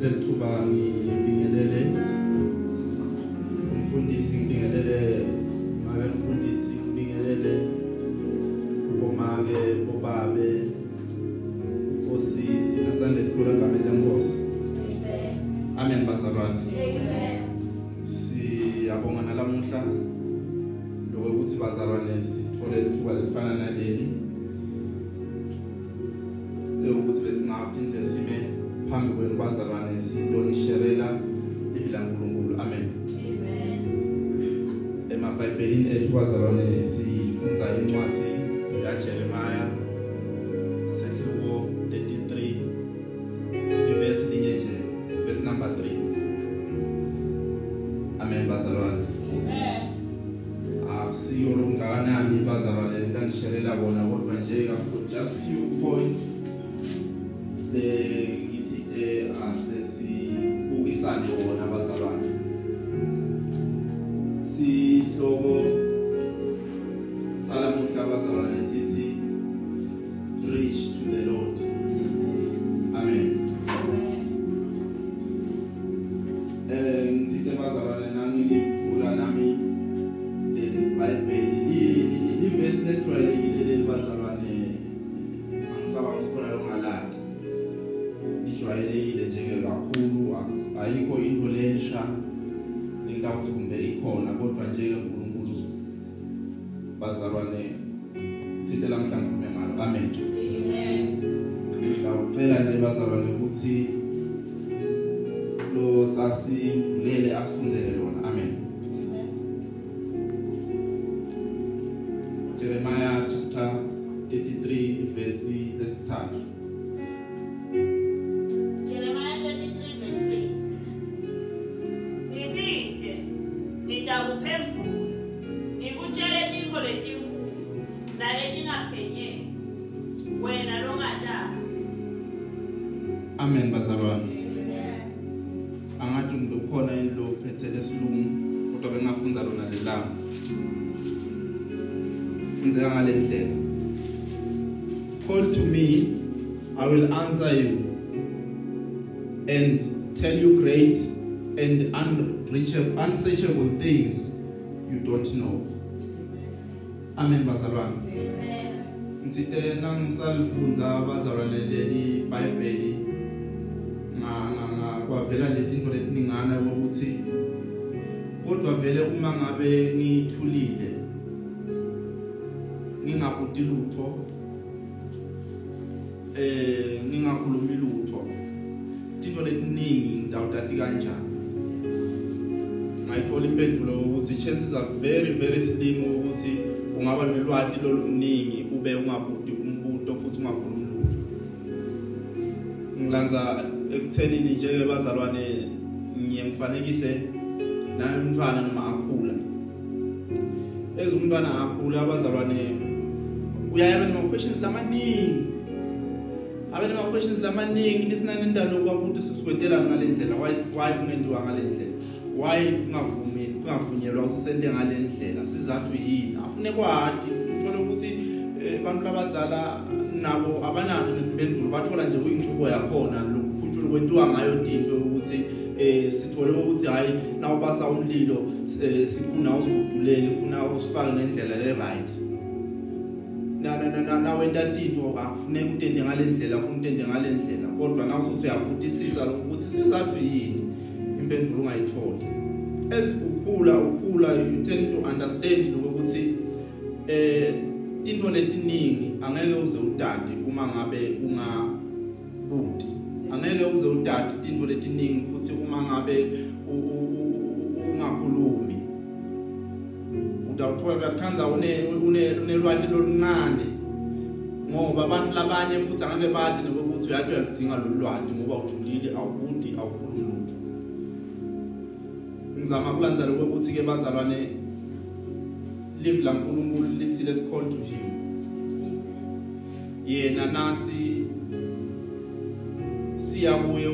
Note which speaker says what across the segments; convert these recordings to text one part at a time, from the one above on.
Speaker 1: Lelithuba ngibingelele umfundisi ngibingelele make mfundisi ngibingelele omake obabe osisi nasande sikole egameni lenkosi amen. Bazalwane. Siyabonga nalamuhla. Lokuthi bazalwane sithole ithuba lelifana naleli. Ukuthi besingaphindze sime phambi kwenu bazalwane sidonisherela ivila nkulunkulu. Amen. Emabhayibhelini ethu bazalwane sifundza incwadzi yajeremaya sehluko sihloko funzeka ngale ndlela. Call to me i will answer you and tell you great and unreachable unsearchable things you don't know. Amen bazalwane. Ngitsite nangisalifunza bazalwane leli bible kwavela nje tintfo letiningana ukuthi kodwa vele uma ngabe ngithulile ngingabuti lutho. Eh ngingakhulumi lutho. Tintfo letiningi ngidawutati kanjani? Ngayithola impendulo ukuthi chances are very very slim ukuthi ungaba nelwati loluningi ube ungabuti umbuto futhi ungakhulumi lutho. Ngilandza ekuthenini njeke bazalwane ngiye ngifanekise namntwana noma akhula. Ezumntwana akhula abazalwane uyayaba nema questions lamaningi abe nema questions lamaningi lisinani indalo kwabuthi sisikwetela ngale ndlela why why kungentiwa ngale ndlela? Why kungavumi kungavunyelwa usisente ngale ndlela? Sizathu yini? Afune kwati uthole ukuthi abantu labadzala nabo abanalo impendulo bathola nje kuyinchubo yakhona lokukhutshula kwentiwa ngayo tintwe ukuthi eh sithole ukuthi hayi nawo basa umlilo sifuna usigudulele kufuna usifake ngendlela le right na na na na wenta tinto akufuneka utende ngale ndlela ufuna utende ngale ndlela kodwa nawo usuyabutisisa ukuthi sizathu yini? Impendulo ungayithola as ukhula ukhula you tend to understand ukuthi eh tinto letiningi angeke uze udadi uma ngabe ungabuti. Angeke uze udadi tinto letiningi futhi uma ngabe ungakhulumi. Utawuthola uyakhanza une unelwati loluncane. Ngoba abantu labanye futhi angeke badi nokuthi uyathi uyaludzinga lolu lwati ngoba uthulile awubuti awukhulumi lutho. Ngizama kulandzela ukuthi ke bazalwane live la nkulunkulu lithi let's call to him yena nasi siya kuye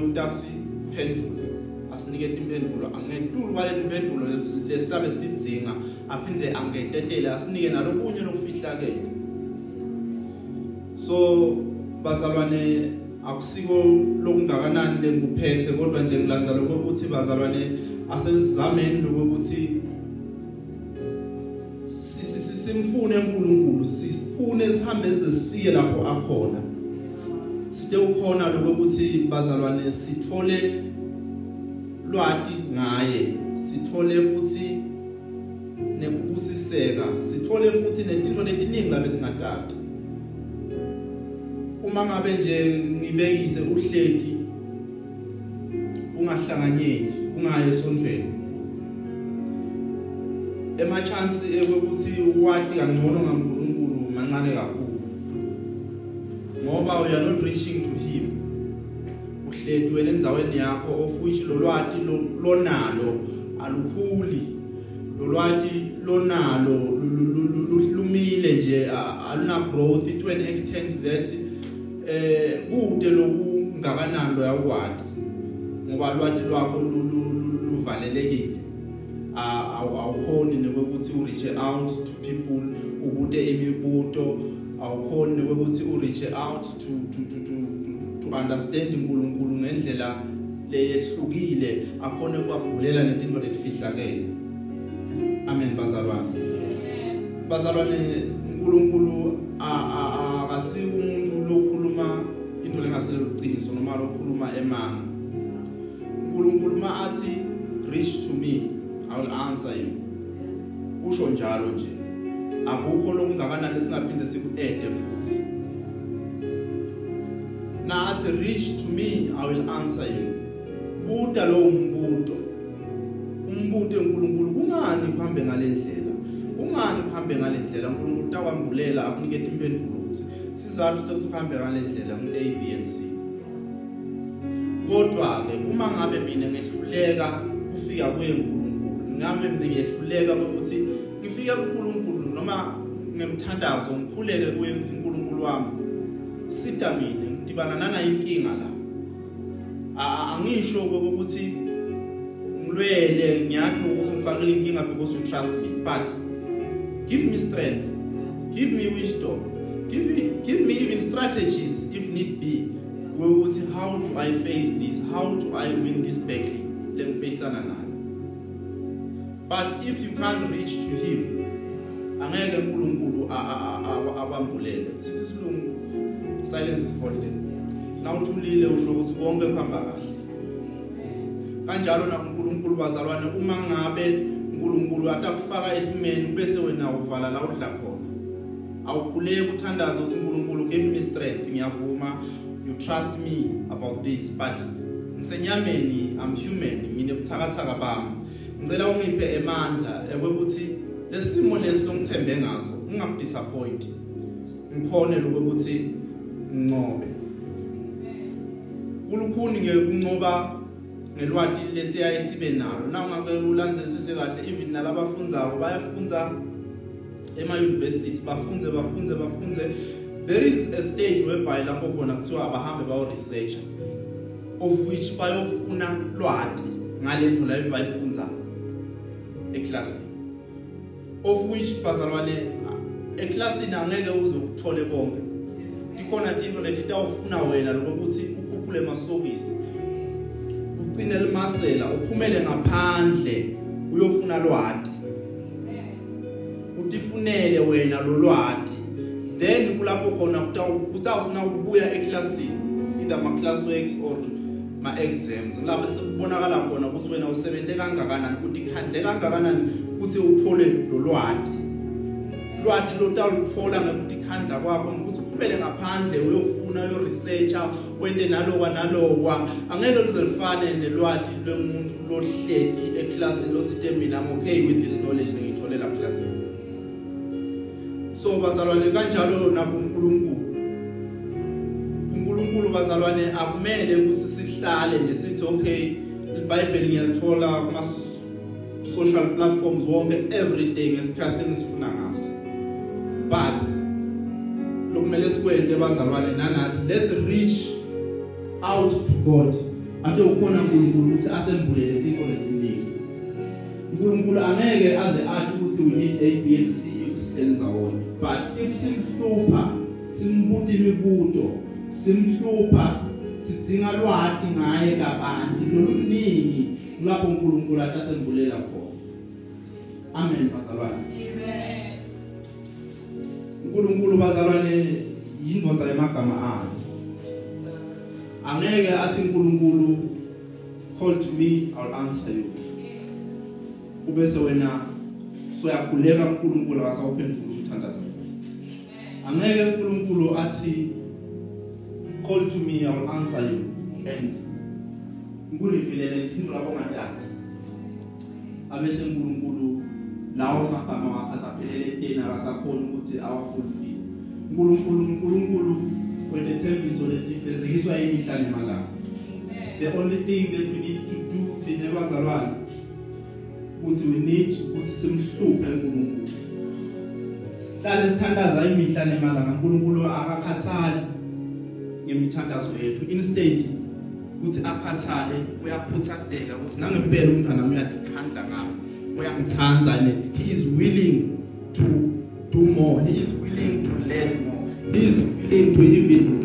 Speaker 1: utasiphendule asinike imphendulo angentulu kwale imphendulo lesitabe sidzinga aphindze angetetele asinike nalokunye lokufihlakele so bazalwane akusiko lokungakanani lengikuphethe kodwa nje ngilandza lokuthi bazalwane asesizameni lokuthi simfune uNkulunkulu sifune sihambe sesifike lapho akhona. Site ukhona lokuthi bazalwane sithole lwati ngaye sithole futhi nekubusiseka sithole futhi netinto letiningi labe singatati. Uma ngabe nje ngibekise uhleti ungahlanganyeli ungaye esontweni ema chance ukuthi uwati kangcono ngaNkulunkulu mancane kakhulu ngoba we are not reaching uhleti wena endzaweni yakho of which lo lwati lonalo alukhuli. Lo lwati lonalo lumile nje aluna growth to an extent that eh kude lokungakanani lo yakwati ngoba lwati lwakho luvalelekile. Awukhoni nokuthi u reach out to people ubute imibuto awukhoni nokuthi u reach out to to to to, to understand uNkulunkulu ngendlela leyehlukile akhone kwambulela nezinto letifihlakele amen bazalwane. Bazalwane uNkulunkulu akasi umuntu lokhuluma into lengasele uqiniso noma lokhuluma emanga. uNkulunkulu ma athi reach to me I will answer you. Usho njalo nje. Akukho lokungakanani singaphinde sikuede futhi. Nathi reach to me I will answer you. Buta lo mbuto. Umbuto enkulunkulu kungani kuhambe ngalendlela kungani kuhambe ngalendlela uNkulunkulu takwambulela akunikete impendulo. Ukuthi sizathu sokuthi uhambe ngalendlela ngu A B and C. Kodwa ke uma ngabe mina ngehluleka kufika kwenkulunkulu ngabe mina ngehluleka ukuthi ngifike kuNkulunkulu noma ngemthandazo ngikhuleke kuyenza uNkulunkulu wami sita mina. Ngidibana nana inkinga la. Angisho ukuthi ngilwele ngiyathi ukuthi ngifakele inkinga because you trust me. But give me strength. Give me wisdom. Give me give me even strategies if need be ukuthi how do i face this? How do i win this battle? Lengifacana nayo. But if you can't reach to him angeke uNkulunkulu abambulele sithi silungu silence is golden nawuthulile usho ukuthi konke kuhamba kahle. Kanjalo na uNkulunkulu bazalwane uma ngabe uNkulunkulu atakufaka esimeni bese wena uvala la udla khona. Awukhuleki uthandaza ukuthi uNkulunkulu give me strength ngiyavuma. You trust me about this but ngisenyameni i'm human ngine buthakathaka bami. Ngicela ungiphe emandla ekwekuthi lesimo lesi longithembe ngaso ungakudisappoint ngikhone lokuthi ngincobe kulukhuni ngekuncoba ngelwati lesiyaye sibe nalo. Nawungake ulandzele kahle even nalabafundzako bayafunza ema university bafunze bafunze bafunze. There is a stage whereby lapho khona kuthiwa abahambe bayo researcher of which bayofuna lwati ngalento la bayifunza eclassini of which bazalwane eclassini angeke uze ukuthole konke. Ikhona into leti tawufuna wena lokuthi ukhuphule masokisi. Ugcine limasela uphumele ngaphandle uyofuna lwati. Utifunele wena lo lwati. Then kulapho khona kutawusina ukubuya eclassini either ma class works or ma exams lapho sekubonakala khona ukuthi wena usebenze kangakanani ukuthi ikhandle kangakanani ukuthi uthole lo lwati. Lotalutfola ngekuthi ikhandla kwakho ukuthi uphumele ngaphandle uyofuna uyo researcher wente nalokwa nalokwa angeke lizolifane nelwati lomuntu lohleti eclassini lothi mina I'm okay with this knowledge ngiyitholela classini so bazalwane kanjalo nakuNkulunkulu uNkulunkulu bazalwane akumele ukuthi sihlale nje sithi okay iBhayibheli ngiyalithola kuma social platforms wonke every day ngesikhathi engisifuna ngaso. But lokumele sikwente bazalwane nanathi let's reach out to God. Ake ukhona uNkulunkulu ukuthi asembulele into letiningi uNkulunkulu angeke aze athi ukuthi we need A B and C senza wona. But if simhlupha simbuta imibuto simhlupha sidinga lwati ngaye kabanti loluningi lapho uNkulunkulu atasemvulela khona. Amen bazalwane. uNkulunkulu bazalwane yindvodza yemagama akhe angeke athi uNkulunkulu call to me I'll answer you. Ubese wena soyakhuleka uNkulunkulu akasawuphendula umthandazo. Angeke uNkulunkulu athi call to me I'll answer you and ngulifilele ngiphendula bongathatha abese uNkulunkulu lawo magama wakhe asaphelele tena akasakhona ukuthi awafulfill uNkulunkulu uNkulunkulu wenethembiso letifezekiswa imihla nemalanga. The only thing that we need to do thina bazalwane ukuthi we need ukuthi simhluphe uNkulunkulu sihlale sithandaza imihla nemalanga uNkulunkulu akakhathali ngemithandazo yethu. Instead ukuthi akhathale uyaphuthatheka ukuthi nangempela umntwana uyadikhandla ngami uyangithanza and he is willing to do more. He is willing to learn more. He is willing to even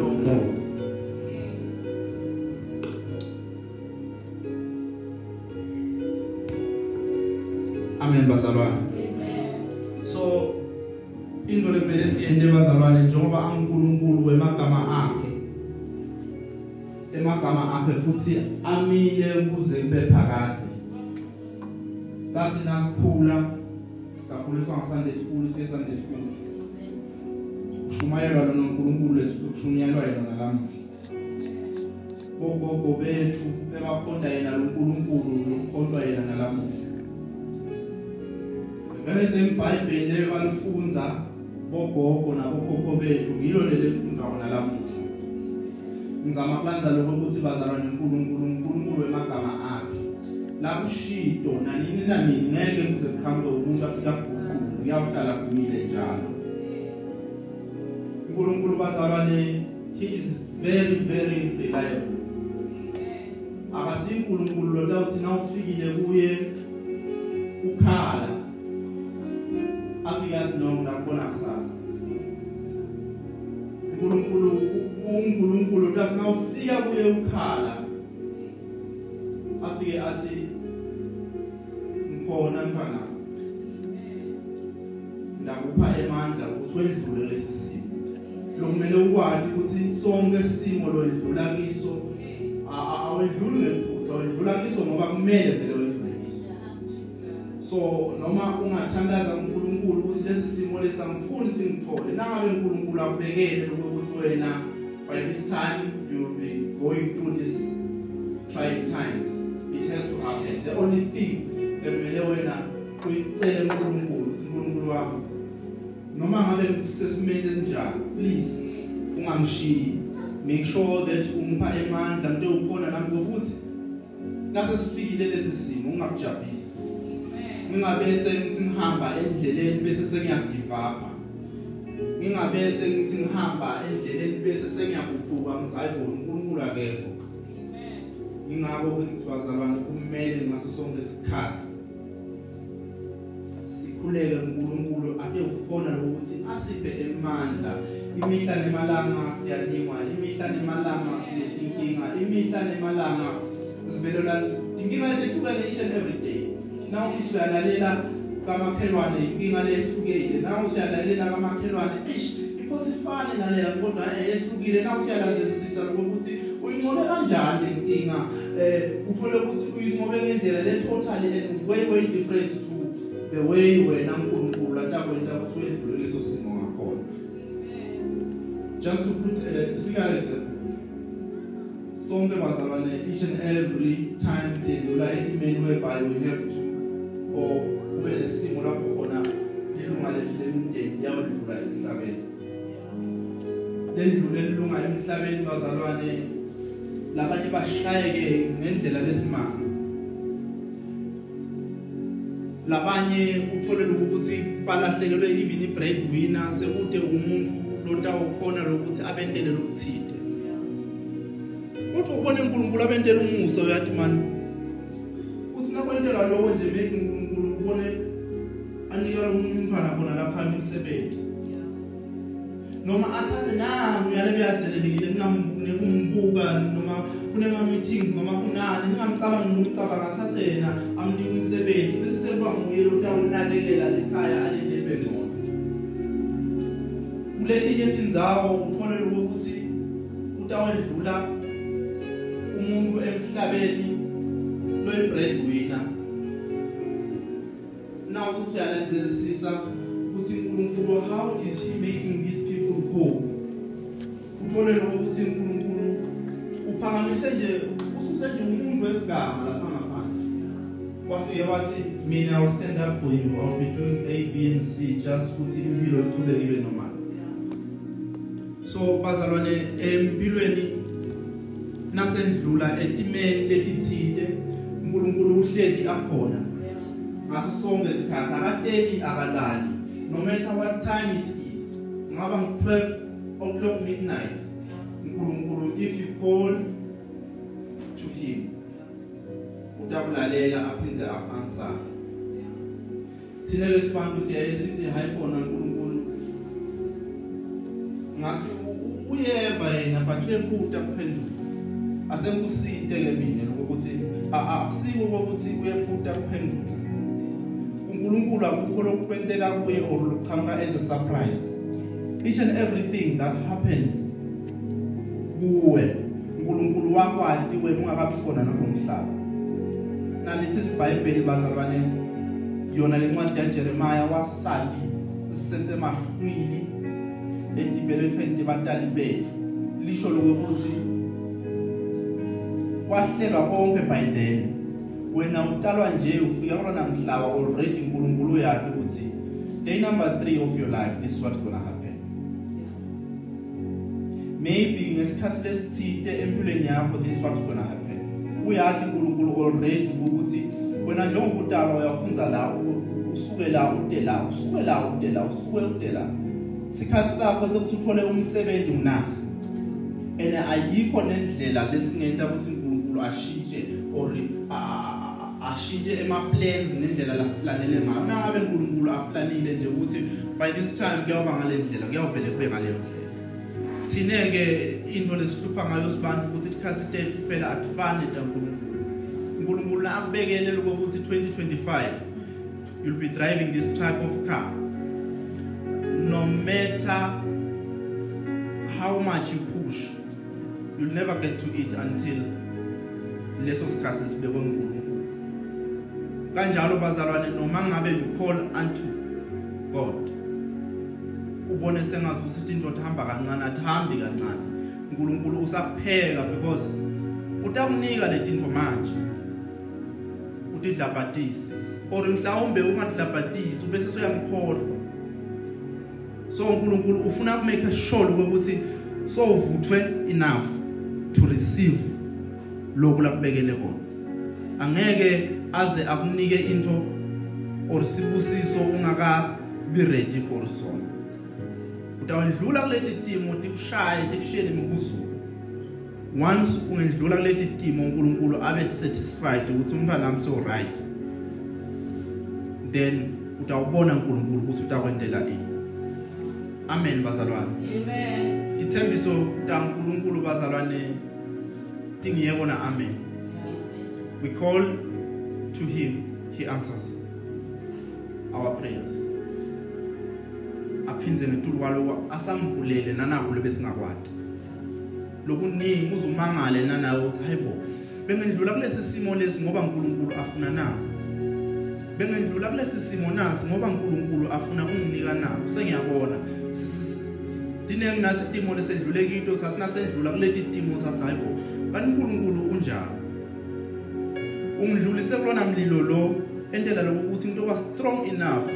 Speaker 1: vele sembhayibheli balifunza bogogo nabokhokho bethu ngilo leli lifunda khona lamuhla. Ngizama kwenza lokho ukuthi bazalwane uNkulunkulu uNkulunkulu wemagama akhe. La kushido nanini nanini ngeke kuze kukhambe umuntu afika fuqulu uyawuhlala kumile njalo. uNkulunkulu bazalwane he is very very reliable. Akasinkulunkulu lotawuthi na ufikile kuye uNkulunkulu uthi nawufika kuye ukhala afike athi ngikhona mfana ndakupha emandla ukuthi wedlule lesi simo. Lokumele ukwazi ukuthi sonke simo lo edlula kiso awedluli ngephutha wedlula kiso ngoba kumele vele wedlule kiso. So noma ungathandaza uNkulunkulu ukuthi lesi simo lesangifuni singithole. Nangabe uNkulunkulu akubekele ukuthi wena by this time you will be going through this trying times. It has to happen. The only thing lemele wena uyicele uNkulunkulu uNkulunkulu wami noma ngabe kusesimeni esinjalo please ungamshiyi. Make sure that umpa emandla into ukhona nami ukuthi nase sifikile lesi simo ungakujabulisi. Ngingabese ngithi ngihamba endleleni bese sengiyagive up ngingabese ngithi ngihamba endleleni bese sengiyaguquka ngithi hayibo uNkulunkulu akekho. Ngingabo ukuthi bazalwane kumele ngaso sonke isikhathi sikhuleke uNkulunkulu ake ukukhona ukuthi asiphe emandla. Imihla nemalanga siyalingwa imihla nemalanga sinezinkinga imihla nemalanga sivelela. Inkinga lehlukene each and every day. Nawu futhi uyalalela kamakhelwane inkinga lehlukile nawu uyalalela kamakhelwane ish iphosifane naleya kodwa eyehlukile nawu uyalandelisisa ukuthi uyinqobe kanjani inkinga? Eh uthole ukuthi uyinqobe ngendlela le totally and way way different to the way wena uNkulunkulu atakwenda ukuthi wedlule leso simo ngakhona. Just to put a typical example sonke bazalwane each and every time siyedlula etimeni whereby we have to or kube lesimo lapho khona ilunga lethu lemndeni yawedlula emhlabeni. Lendlule elunga emhlabeni bazalwane labanye bashayeke ngendlela lesimanga. Labanye uthole ukuthi balahlekelwe even ibreadwinner sekude umuntu lotawukhona lokuthi abentele lokuthide kodwa ubone uNkulunkulu abentela umusa uyathi man uthi nakwentela lokho nje uNkulunkulu ubone anika lo umntwana khona lapha emsebenzi. Noma athathe nami uyale beyadzelelekile nekumbuka noma kunema meetings noma kunani ningamcabangi umcabanga athathe yena amnike umsebenzi. Bese sekuba nguye lo utawunakekela lekhaya alilebe ngcono. Kuletinye tindzawo uthole ukuthi utawendlula umuntu emhlabeni loyi breadwinner uyalandelisisa ukuthi uNkulunkulu how is he making these people whole uthole ukuthi uNkulunkulu uphakamise nje ususe nje umuntu wesigaba lapha ngaphandle. Kwafike wathi mina I'll stand up for you. I'll be doing A B and C just ukuthi impilo iqhubeke ibe normal. So bazalwane empilweni nasendlula etimeni letitsite uNkulunkulu uhleti akhona. Ngaso sonke isikhathi akateki akalali no matter what time it is ngaba ngu12 o'clock midnight uNkulunkulu if you call to him utabulalela aphindze answer thina lesibantu siyaye sithi hayi khona uNkulunkulu ngathi uyeva yena but uyephuta kuphendula asemkuside ke mina lokuthi akusiko ukuthi uyephuta kuphendula uNkulunkulu akukho lokwenteka kuye or lokuqhamuka as a surprise. Each and everything that happens kuwe uNkulunkulu wakwati wena ungakabi khona nakumhlaba nalithi iBhayibheli bazalwane yona lencwadi yaJeremiah wasati sesemahlwili etibelethweni tibatali bethu. Lisho lokuthi kwahlelwa konke by then. Wena utalwa nje ufika kulona mhlaba already uNkulunkulu uyazi ukuthi day number 3 of your life this is what gonna happen. Maybe ngesikhathi lesithite empilweni yakho this is what gonna happen. Uyazi uNkulunkulu already ukuthi wena njengoba utalwa uyafunza la usuke la ude la usuke la ude la usuke ude la. Sikhathi sakho sekuthi uthole umsebenzi unasi ene ayikho nendlela lesingenta ukuthi uNkulunkulu ashintshe or ashintshe ema plans nendlela lasiplanele ngayo. Nangabe uNkulunkulu aplanile nje ukuthi by this time kuyoba ngale ndlela kuyovele kube ngale ndlela. Thine ke into lesihlupha ngayo sibantu ukuthi ikhathi tethu phela atfani uNkulunkulu uNkulunkulu akubekele ukuthi 2025 you'll be driving this type of car. No matter how much you push you'll never get to it until leso sikhathi sibekwe nguNkulunkulu. Kanjalo bazalwane noma ngabe you call unto God ubone sengazi ukuthi into ihamba kancane athambi kancane. uNkulunkulu usapheka because utakunika letinto manje utidlabatise or mhlawumbe ungadlabatisi bese soyamkhohlwa so uNkulunkulu ufuna ku make sure ukuthi so uvuthwe enough to receive lokhu lakubekele kona angeke aze akunike into or sibusiso ungaka be ready for sona. Utawendlula kuleti timo tikushaye tikushiyele imikuzulu once ungedlula kuleti timo uNkulunkulu abe satisfied ukuthi umntwana wami so right then utawubona uNkulunkulu ukuthi utakwendela ini. Amen bazalwane.
Speaker 2: Amen.
Speaker 1: ithembiso taNkulunkulu bazalwane tingiyebona amen. We call to him he answers our prayers. Aphinze ngetulu kwalo asambulele nanako lebesingakwati lokuningi uzumangale nanawe uthi hayibo bengendlula kulesi simo lesi ngoba uNkulunkulu afuna na? Bengendlula kulesi simo nasi ngoba uNkulunkulu afuna unginika na? Sengiyabona. Dinenge nathi timo lesendlule kinto sasinasendlula kuleti timo sathi hayibo kanti uNkulunkulu unjani ungidlulise kulona mlilo lo entela lokuthi into ba strong enough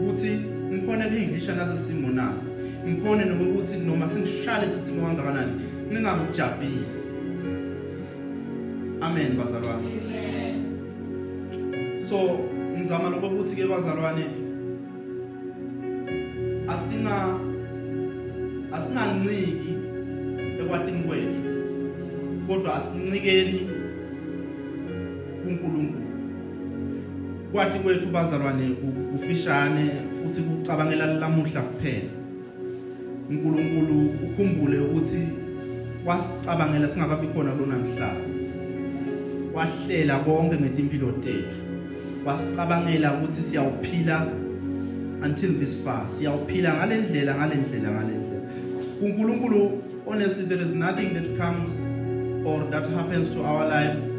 Speaker 1: ukuthi ngikhona ngidlisha nasisimo nasi. Ngikhona nokuthi noma singishale sisimo kangakanani ngingakujabhisi amen bazalwane. So ngizama lokuthi ke bazalwane asinga asinganciki ekwatini kwethu kodwa asincikeni kuNkulunkulu. Kwati kwethu bazalwane kufishane futhi kucabangela lamuhla kuphela. uNkulunkulu ukhumbule ukuthi wasicabangela singakabi khona kulona mhlaba wahlela konke ngetimpilo tethu. Wasicabangela ukuthi siyawuphila until this far. Siyawuphila ngalendlela ngalendlela ngalendlela kuNkulunkulu honestly there is nothing that comes or that happens to our lives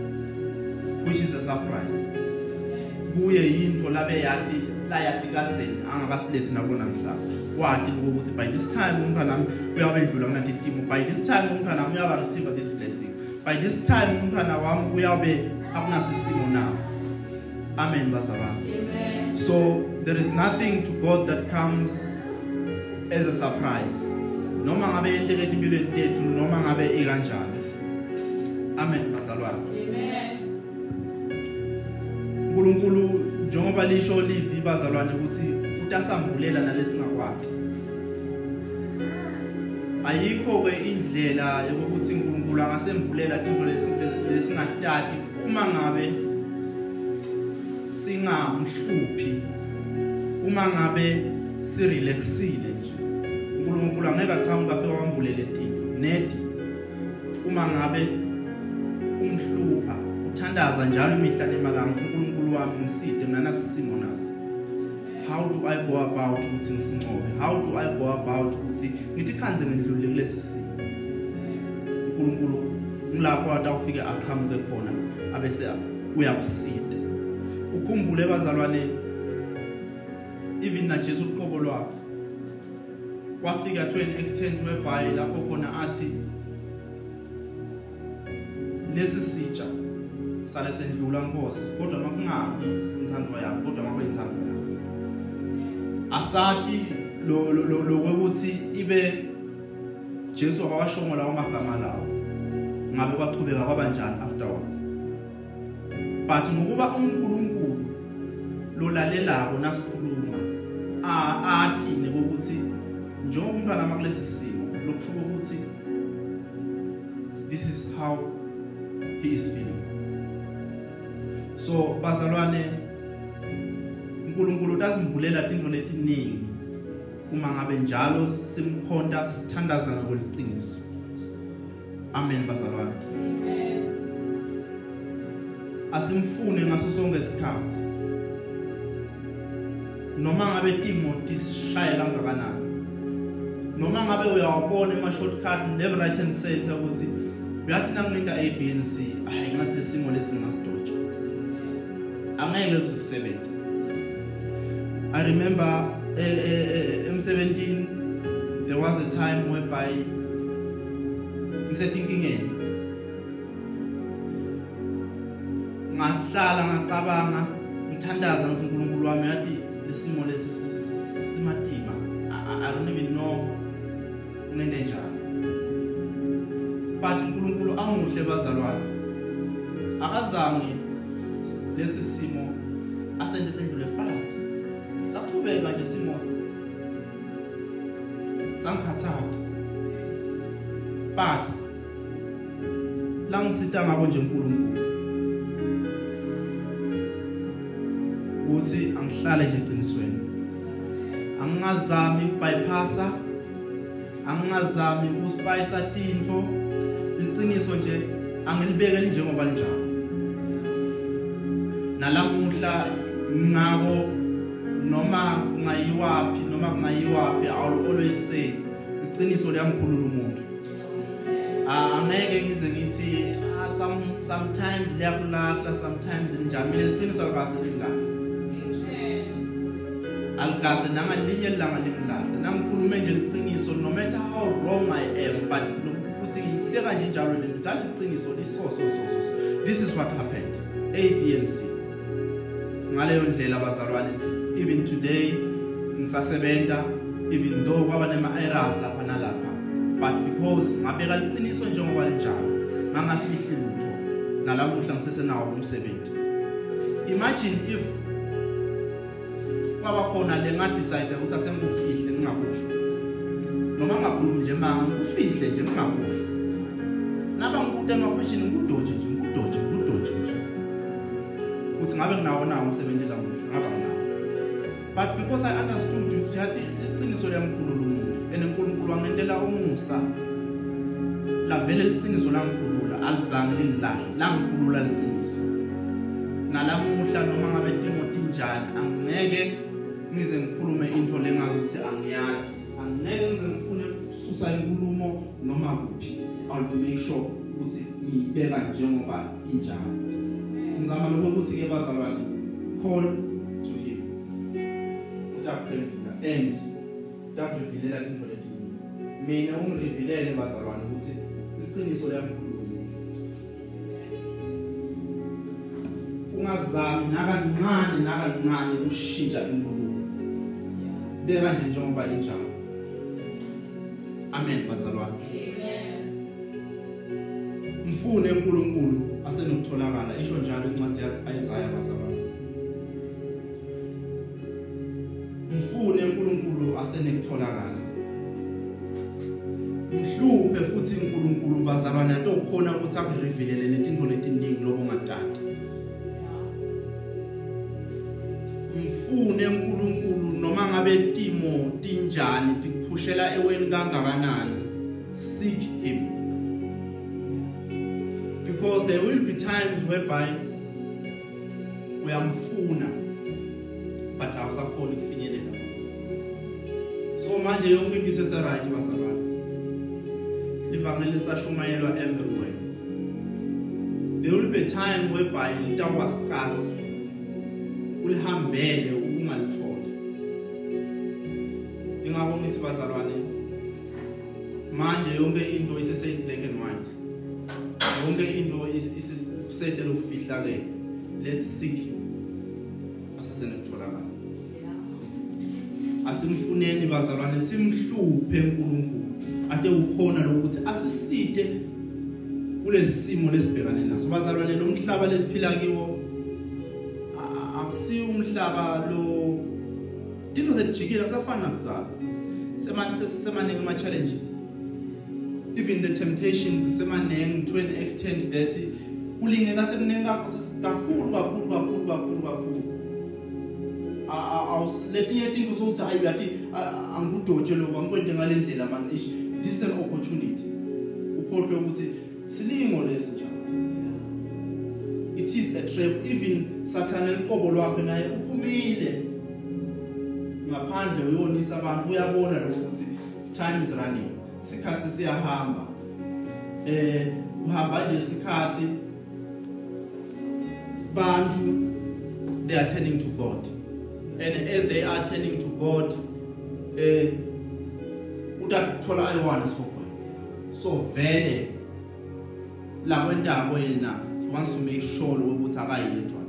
Speaker 1: which is a surprise. Kuye yinto labe yati la yati kadzeni angakasilethi nakulona mhlaba wati ukuthi by this time umntwana wami uyabe edlula kunanti timo by this time umntwana wami uyaba receive this blessing. By this time umntwana wami uyabe akunasisimo naso amen bazalwane.
Speaker 3: Amen.
Speaker 1: so there is nothing to God that comes as a surprise. Noma ngabe yenteke empilweni tethu noma ngabe ikanjani. Amen bazalwane.
Speaker 3: Amen.
Speaker 1: uNkulunkulu njengoba lisho livi bazalwane ukuthi utasambulela nalesingakwazi. Ayikho ke indlela yokuthi uNkulunkulu angasembulela into lesingatati uma ngabe singamhluphi uma ngabe sirelaxile nje. uNkulunkulu angeke aqhamuka afike wambulele into nedi uma ngabe umhlupa uthandaza njalo imihla nemalanga uNkulunkulu wami ngiside mina sisimo nasi how do i go about ukuthi ngisincobe how do i go about ukuthi ngithi khanze ngidlule kulesi simo? uNkulunkulu ngilapho atawufike aqhamuke khona abese uyakusida ukhumbule bazalwane even na Jesu uqobo lwakhe. Kwafika to an extent whereby lapho khona athi lesi sitsha sale sendlula nkosi. Kodwa makungabi intando yami kodwa mabe intando yami asati lo lo lo- lo ukuthi ibe Jesu akawashongo lawo magama lawo. Ngabe kwaqhubeka kwabanjani afterwards? But ngokuba uNkulunkulu lolalelako nasikhuluma a- atine ukuthi njengoba umntwana makulesi simo lokusho ukuthi this is how he is feeling. So bazalwane uNkulunkulu utasimbulela into letiningi uma ngabe njalo simkhonta sithandaza ngokweliciniso amen bazalwane.
Speaker 3: Amen.
Speaker 1: asimfune ngaso sonke isikhathi. Noma ngabe timo tisishaya kangakanani. Noma ngabe uyawabona ema shortcut left right hand center ukuthi uyathi nanginta A B and C. Hayi ngase simo lesingasidoja angeke kuzosebenza i remember eh, eh, eh, em17 there was a time whereby ngisetinkingeni ngahlala ngacabanga ngithandaza ngithi uNkulunkulu wami yathi lesimo lesi si- si- si- simatima I- I I don't even know ngende njani. But uNkulunkulu amuhle bazalwane akazange lesi simo asende sendlule fast. Saqhubeka nje simo. Sangikhathaza but langisita ngabo nje uNkulunkulu ukuthi angihlale nje eqinisweni. Angingazami ukubypassa angingazami ukuspayisa tinto. Iqiniso nje angilibekeli njengoba linjalo. Nalamuhla ngako noma kungayiwapi noma kungayiwapi i will always say iqiniso liyangikhulula umuntu. Ah, angeke ngize ngithi ah, some sometimes liyakulahla sometimes linjani mina liqiniso alikaze lingahle alikaze nangalinye ilanga lingilahle nangikhulume nje liqiniso no matter how wrong i am but ukuthi ngibeka nje njalo le nto njalo iqiniso liso so so so so. this is what happened. A b and c. ngaleyo ndlela bazalwane. Even today ngisasebenza even though kwaba nema errors lapha nalapha but because ngabeka liqiniso njengoba linjalo ngangafihli lutho nalamuhla ngisesenawo umsebenzi. Imagine if kwaba khona le nga decide ukuthi asengifihle ngingakusho noma ngakhulumi nje manga ngifihle nje ngingakusho. Naba ngibuta ama question ngudoje nje. Ngabe nginawo na umsebenzi lamuhla ngaba nginawo but because i understood ukuthi yathi iqiniso liyamkhulula umuntu and uNkulunkulu wangentela umusa. Lavele liqiniso langikhulula alizange lingilahle langikhulula liqiniso. Nalamuhla noma ngabe timo tinjani angeke ngize ngikhulume into lengazuthi angiyazi. Angeke ngize ngifune ukususa inkulumo noma kuphi. I'll make sure ukuthi ngiyibeka njengoba injalo. Ngizama lokho ukuthi ke bazalwane call to him. Utakuphela and utakurevealela into leti mina ungirevealele bazalwane ukuthi iqiniso liyakhuluma. Ungazami nakancane nakancane ukushintsha inkulumo beka nje njengoba injalo. Amen bazalwane.
Speaker 3: Amen.
Speaker 1: mfune uNkulunkulu. Asenokutholakala. Isho njalo incwadi yaIsaiah bazalwane mfune uNkulunkulu asenokutholakala mhluphe futhi uNkulunkulu bazalwane atokhona ukuthi akurevealele netinto letiningi lobo ngatata mfune uNkulunkulu noma ngabe timo tinjani tikuphushela eweni kangakanani. Seek him. There will be times whereby uyamfuna but awusakhona ukufinyelela. So manje yonke into isese right basabana livangeli lisashumayelwa everywhere. There will be a time whereby litawa scarce ulihambele ungalithola ingakho ngithi bazalwane manje yonke into isese black and white. Yonke into isisetele ukufihla ke let's seek him. Asasenokutholakala. Asimfuneni bazalwane simhluphe uNkulunkulu. Ade ukhona lokuthi asisite kulezi simo lesibhekane naso. Bazalwane lo mhlaba lesiphila kiwo akusiyo umhlaba lo. Into zejikile kusafana nakudzala semanje sesisemanenge ama challenges even the temptations semanenge to an extent that kulingeka sekuningi kakhulu kakhulu kakhulu kakhulu kakhulu. A- a- awus- letinye tinto sokuthi hayi uyati a- angikudotshe lokho angikwente ngalendlela man. Ish this is an opportunity. Ukhohlwe ukuthi silingo lesi njalo. It is a trap. Even satan eliqobo lwakhe naye uphumile. Ngaphandle uyonisa abantu uyabona lokho ukuthi time is running. Sikhathi siyahamba. Eh uhamba nje isikhathi bantu they are turning to God. And as they are turning to God eh utathola ayiwana esikhokweni so vele la kwentako yena he wants to make sure ukuthi akayedwa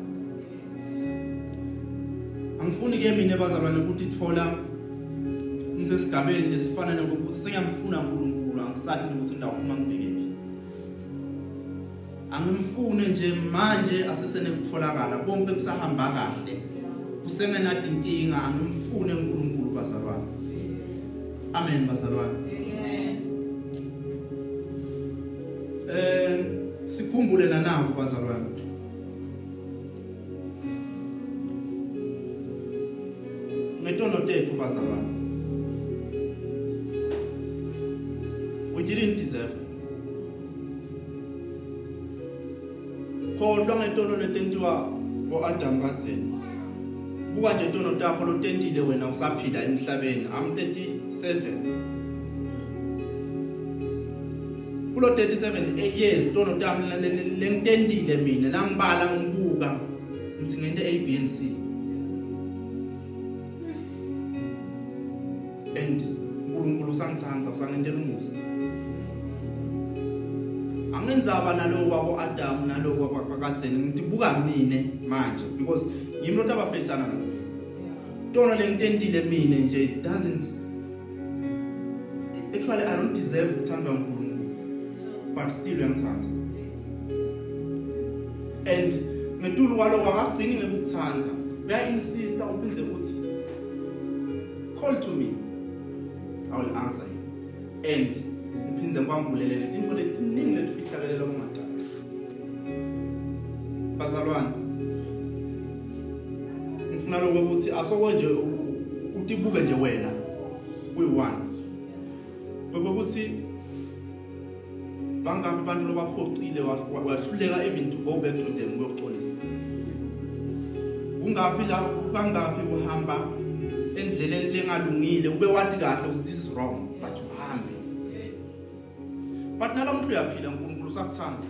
Speaker 1: angifuni ke mina bazalwane ukuthi ithola ngisesigabeni lesifana nokuthi sengiyamfuna uNkulunkulu angisathi nokuthi ngidawuphuma ngibhekephi angimfune nje. Manje asesenekutholakala konke kusahamba kahle. Kusengenathi inkinga angimfune uNkulunkulu bazalwane. Amen bazalwane.
Speaker 3: Amen.
Speaker 1: eh sikhumbule nanabo bazalwane. Ngo-adam kadzeni buka nje tono takho lotentile wena usaphila emhlabeni am 37 kulo 37 years tono tami lengitendile mina langibala ngibuka ngithi ngente A B and C. And uNkulunkulu usangithandza usangentela umusa. Angendzaba naloku kwabo Adam naloku kwakadzeni ngitibuka mine manje because yimi lo tabafacana nalo tono lengitendile mina nje doesn't actually I don't deserve ukuthandwa uNkulunkulu but still uyamthanda and ngetulu kwaloko akagcini ngekukuthandza uya insista uphinze uthi call to me. I will answer you and ngiphinze ngikwambulele letinto letiningi letifihlakelelo kungatata bazalwane ngifuna lokho ukuthi asoko nje utibuke nje wena uyi-one. Bekukuthi bangaphi abantu lobaphocile wa- wahluleka even to go back to them ukuyoxolisa kungaphi la kangaphi uhamba endleleni lengalungile ube wathi kahle ukuthi this is wrong? But nalamuhla uyaphila uNkulunkulu usakuthanda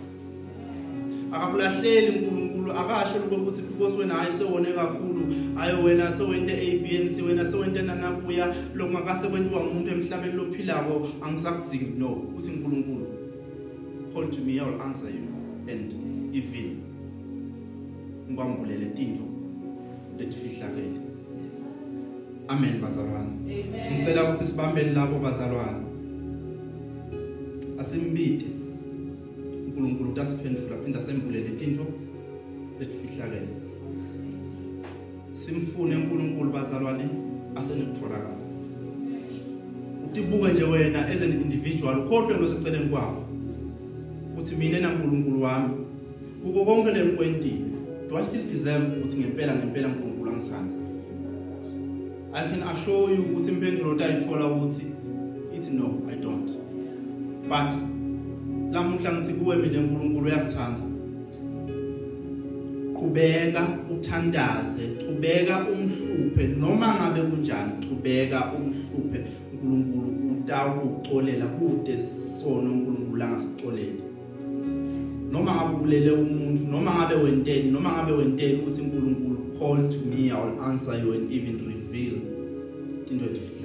Speaker 1: akakulahleli uNkulunkulu akasho ukuthi because wena hayi sewone kakhulu hayi wena sewente ABNC wena sewente nanakuya lokungakase kwentiwa umuntu emhlabeni lophilako angisakudzingi no uthi uNkulunkulu call to me I will answer you. And even ngikwambulele tinto letifihlakele amen bazalwane. Ngicela ukuthi sibambeni labo bazalwane. Asimbide. uNkulunkulu utasiphendula phinda sembulele tinto letifihlakele. Simfune uNkulunkulu bazalwane asenokutholakala utibuke nje wena as an individual ukhohlwe loseceleni kwakho. Uthi mina naNkulunkulu wami kuko konke lenikwentile do I still deserve ukuthi ngempela ngempela uNkulunkulu angithanda I can assure you ukuthi impendulo utayithola ukuthi ithi no I don't. But lamuhla ngithi kuwe mina uNkulunkulu uyakuthanda qhubeka uthandaze qhubeka umhluphe. Noma ngabe kunjani qhubeka umhluphe. uNkulunkulu utawuxolela kude sona uNkulunkulu angasicoleli noma ngabe ubulele umuntu noma ngabe wenteni noma ngabe wenteni uthi uNkulunkulu call to me I will answer you and even reveal. Into bazalwane